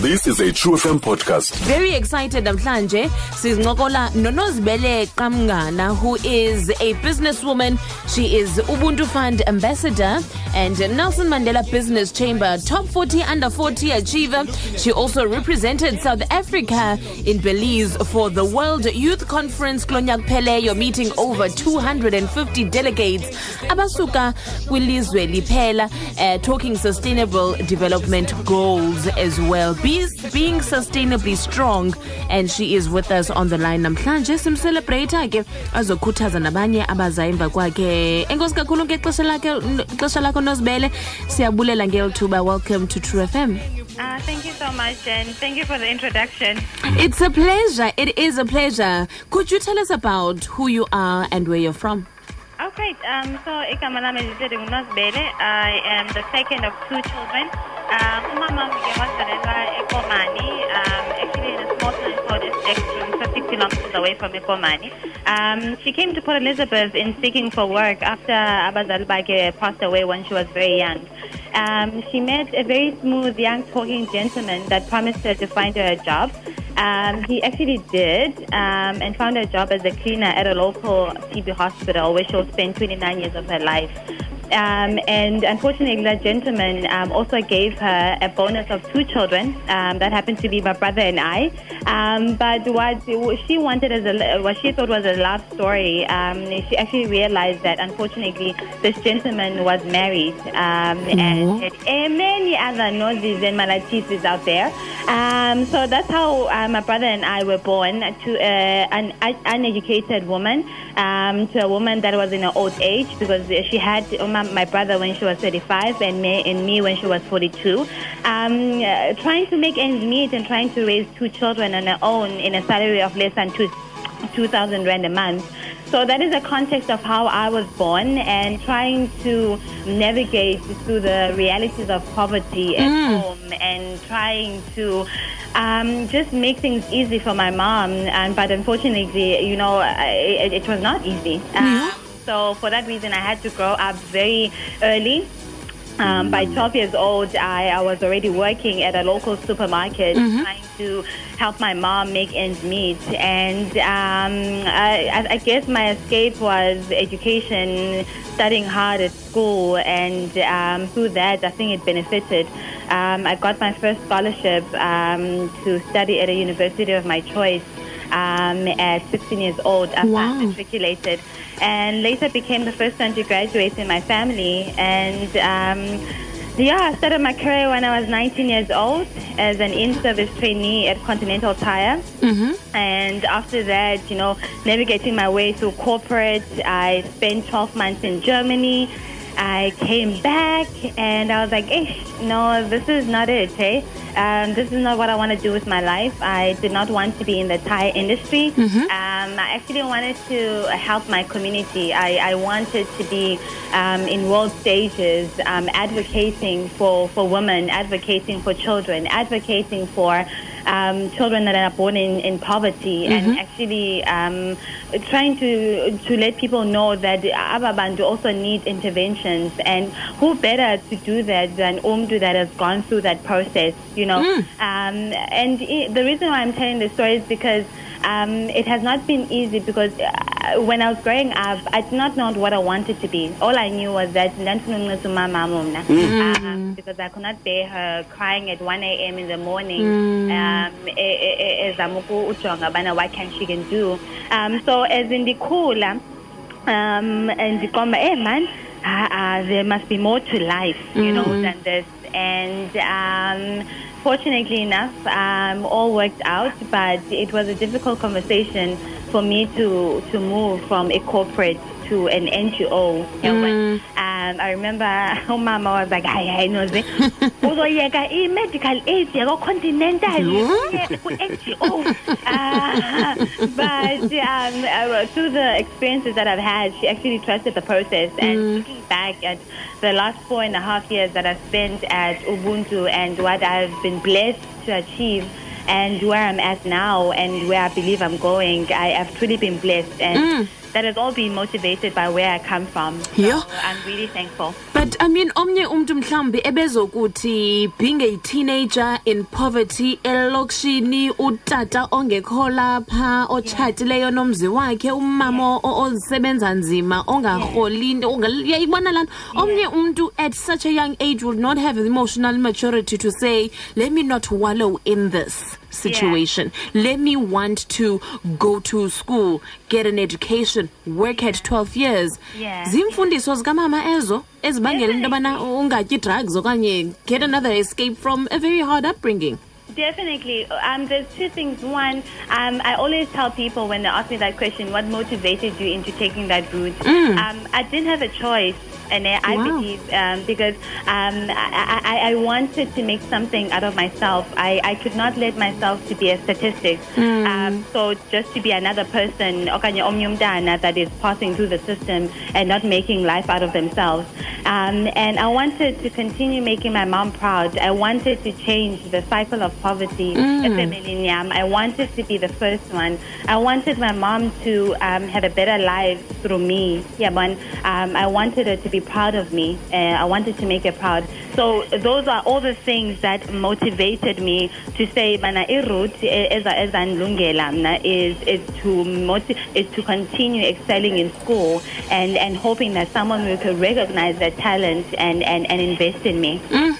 This is a tru FM podcast. Very excited namhlanje sizincokola nonozibele Qamngana who is a businesswoman. She is Ubuntu Fund ambassador and Nelson Mandela Business Chamber top 40 under 40 achiever. She also represented South Africa in Belize for the World Youth Conference Klonyak Peleyo meeting over 250 delegates abasuka kwilizwe liphela uh, talking sustainable development goals as well. Be, being sustainably strong and she is with us on the line namhlanje simcelebrate ke azokhuthaza nabanye abaza emva kwakhe enkosi kakhulu ngexesha lakhe xesha lakho nozibele siyabulela ngeli thuba welcome to tru FM Uh, thank you so much, and thank you for the introduction. It's a pleasure. It is a pleasure. Could you tell us about who you are and where you're from? Oh, great. Um, so, igama lami lisele nguNozibele. I am the second of two children. Um, umama ngike wazalelwa 50 kilometers away from Ekomani. Um, she came to Port Elizabeth in seeking for work after abazali bakhe passed away when she was very young. Um, she met a very smooth, young, talking gentleman that promised her to find her a job. Um, he actually did um, and found her a job as a cleaner at a local TB hospital where she'll spend 29 years of her life. Um, and unfortunately, that gentleman um, also gave her a bonus of two children. Um, that happened to be my brother and I. Um, but what she wanted as a what she thought was a love story, um, she actually realized that unfortunately this gentleman was married um, and uh, many other noses and malatises out there. Um, so that's how uh, my brother and I were born to uh, an uneducated woman, um, to a woman that was in her old age because she had my, my brother when she was 35 and me, and me when she was 42. Um, uh, trying to make ends meet and trying to raise two children on her own in a salary of less than two, 2,000 rand a month. So that is a context of how I was born and trying to navigate through the realities of poverty at home and trying to um, just make things easy for my mom. And but unfortunately, you know, I, it, it was not easy. Um, so for that reason, I had to grow up very early. Um, by 12 years old, I, I was already working at a local supermarket trying to help my mom make ends meet. And um, I, I- I guess my escape was education, studying hard at school, and um, through that, I think it benefited. Um, I got my first scholarship um, to study at a university of my choice um, at 16 years old after Wow. I matriculated, and later became the first one to graduate in my family. And um, yeah, I started my career when I was 19 years old as an in-service trainee at Continental Tire. And after that, you know, navigating my way through corporate, I spent 12 months in Germany. I came back and I was like, eh, no, this is not it, eh? Um, this is not what I want to do with my life. I did not want to be in the Thai industry. Um, I actually wanted to help my community. I, I wanted to be um, in world stages, um, advocating for, for women, advocating for children, advocating for um, children that are born in, in poverty and actually um, trying to to let people know that Ababandu also need interventions. And who better to do that than Umdu that has gone through that process, you know. Um, and i the reason why I'm telling this story is because um, it has not been easy because uh, when I was growing up, I did not know what I wanted to be. All I knew was that ndandifuna ukunceda umama mna. Um, because I could not bear her crying at 1 a.m. in the morning. Um, ezama uku- ujonga bana what can she can do. Um, so as ndikhula, um, and ndiqomba, hey man, uh, uh, there must be more to life, you know, than this. And um, fortunately enough, um, all worked out, but it was a difficult conversation for me to, to move from a corporate to an NGO. Um, I remember umama was like, hayi hayi noze uzoyeka i-medical aid yako-continental ku-NGO but um, uh, through the experiences that I've had, she actually trusted the process. And looking back at the last four and a half years that I've spent at Ubuntu and what I've been blessed to achieve, and where I'm at now, and where I believe I'm going, I have truly been blessed. And mm. that has all been motivated by where I come from. So Yeah. I'm really thankful. But i mean omnye umntu mhlawumbi ebezokuthi being a teenager in poverty elokishini utata ongekho lapha otshatileyo nomzi wakhe umama o- ozisebenza nzima ongarholi uyayibona laa nto omnye umntu at such a young age would not have emotional maturity to say let me not wallow in this situation. Let me want to go to school get an education work at 12 years. Yeah. zimfundiso zikamama ezo ezibangela into yobana ungatyi drugs okanye get another escape from a very hard upbringing Definitely. Um, there's two things. One, um, I always tell people when they ask me that question, what motivated you into taking that route? Um, I didn't have a choice. And I Wow. believe um, because um, I, I, I wanted to make something out of myself. I, I could not let myself to be a statistic. Um, so just to be another person okanye omnye umntana that is passing through the system and not making life out of themselves. Um, and I wanted to continue making my mom proud. I wanted to change the cycle of poverty. Efamilini yam. I wanted to be the first one. I wanted my mom to um, have a better life through me. Yeah, but um, I wanted her to be proud of me. Uh, I wanted to make her proud. So those are all the things that motivated me to say, "Mana irut as as mna is is to moti- is to continue excelling in school and and hoping that someone will recognize that talent and and and invest in me." Mm.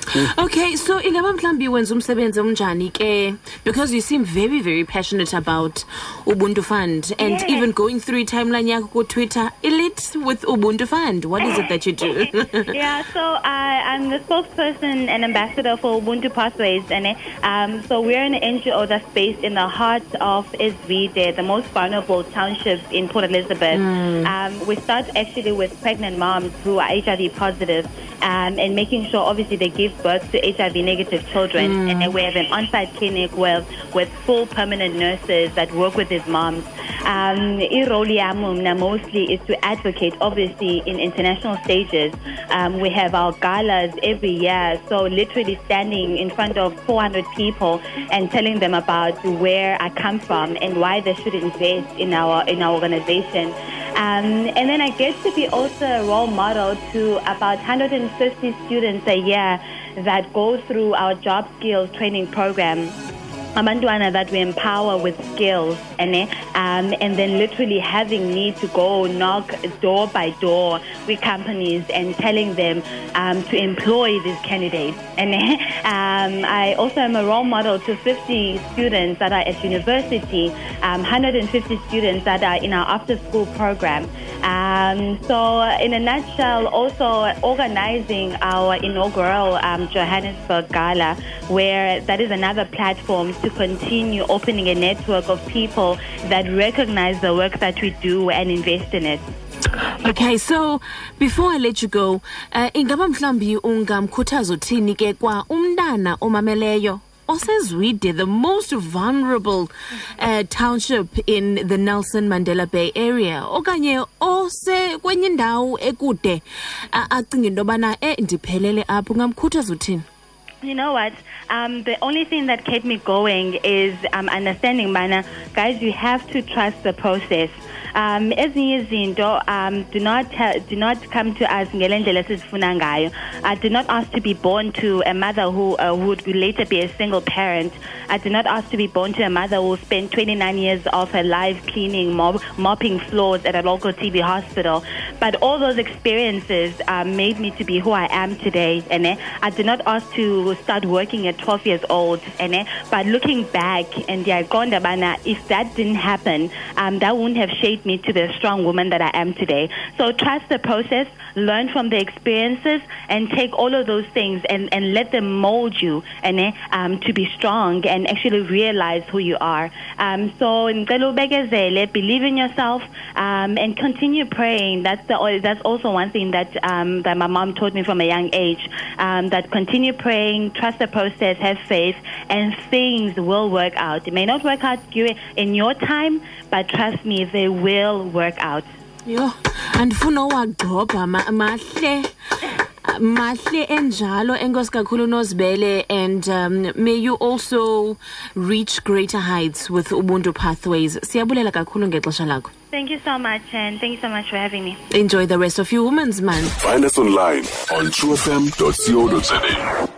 okay so ingaba mhlawumbi wenza umsebenzi omnjani ke? Because you seem very very passionate about ubuntu fund and even going through timeline yakho kutwitter elite with ubuntu fund. What is it that you do? Yeah, so I, I'm the spokesperson and ambassador for Ubuntu Pathways, and um, so we're an NGO that's based in the heart of eZwide, the most vulnerable township in Port Elizabeth. Um, we start actually with pregnant moms who are HIV positive, um, and making sure obviously they give birth to HIV negative children, and then we have an on-site clinic with with full permanent nurses that work with these moms. Um, mostly is to advocate, obviously, in international stages. Um, we have our galas every year, so literally standing in front of 400 people and telling them about where I come from and why they should invest in our in our organization. Um, and then I get to be also a role model to about 150 students a year that go through our job skills training program abantwana that we empower with skills and um, and then literally having me to go knock door by door with companies and telling them um, to employ these candidates and um, I also am a role model to 50 students that are at university um, 150 students that are in our after school program um, so in a nutshell also organizing our inaugural um, Johannesburg Gala where that is another platform to continue opening a network of people that recognize the work that we do and invest in it. okay so before i let you go uh, ingaba mhlawumbi ungamkhuthaza uthini ke kwa umntana omameleyo the most vulnerable uh, township in the nelson mandela bay area okanye ose kwenye ekude acinga into yobana e ndiphelele apho ungamkhuthaza uthini You know what? Um, the only thing that kept me going is um, understanding, mana, guys, you have to trust the process. Um, ezinye izinto um, do not do not come to us ngelendlela esizifuna ngayo. I did not ask to be born to a mother who uh, would later be a single parent. I did not ask to be born to a mother who spent 29 years of her life cleaning, mop, mopping floors at a local TB hospital. But all those experiences um, made me to be who I am today. And I did not ask to start working at 12 years old. And but looking back, and if that didn't happen, um, that wouldn't have shaped me to the strong woman that I am today. So trust the process, learn from the experiences, and take all of those things and, and let them mold you and eh, um, to be strong and actually realize who you are. Um, so believe in yourself, um, and continue praying. That's the that's also one thing that um, that my mom taught me from a young age. Um, that continue praying, trust the process, have faith, and things will work out. It may not work out in your time, but trust me, they will work out. yho andifuna uwagqobha ma- mahle mahle enjalo enkosi kakhulu nozibele and um, may you also reach greater heights with ubuntu pathways siyabulela kakhulu ngexesha lakho Thank you so much, and thank you so much for having me. enjoy the rest of your women's month Find us online on trufm.co.za.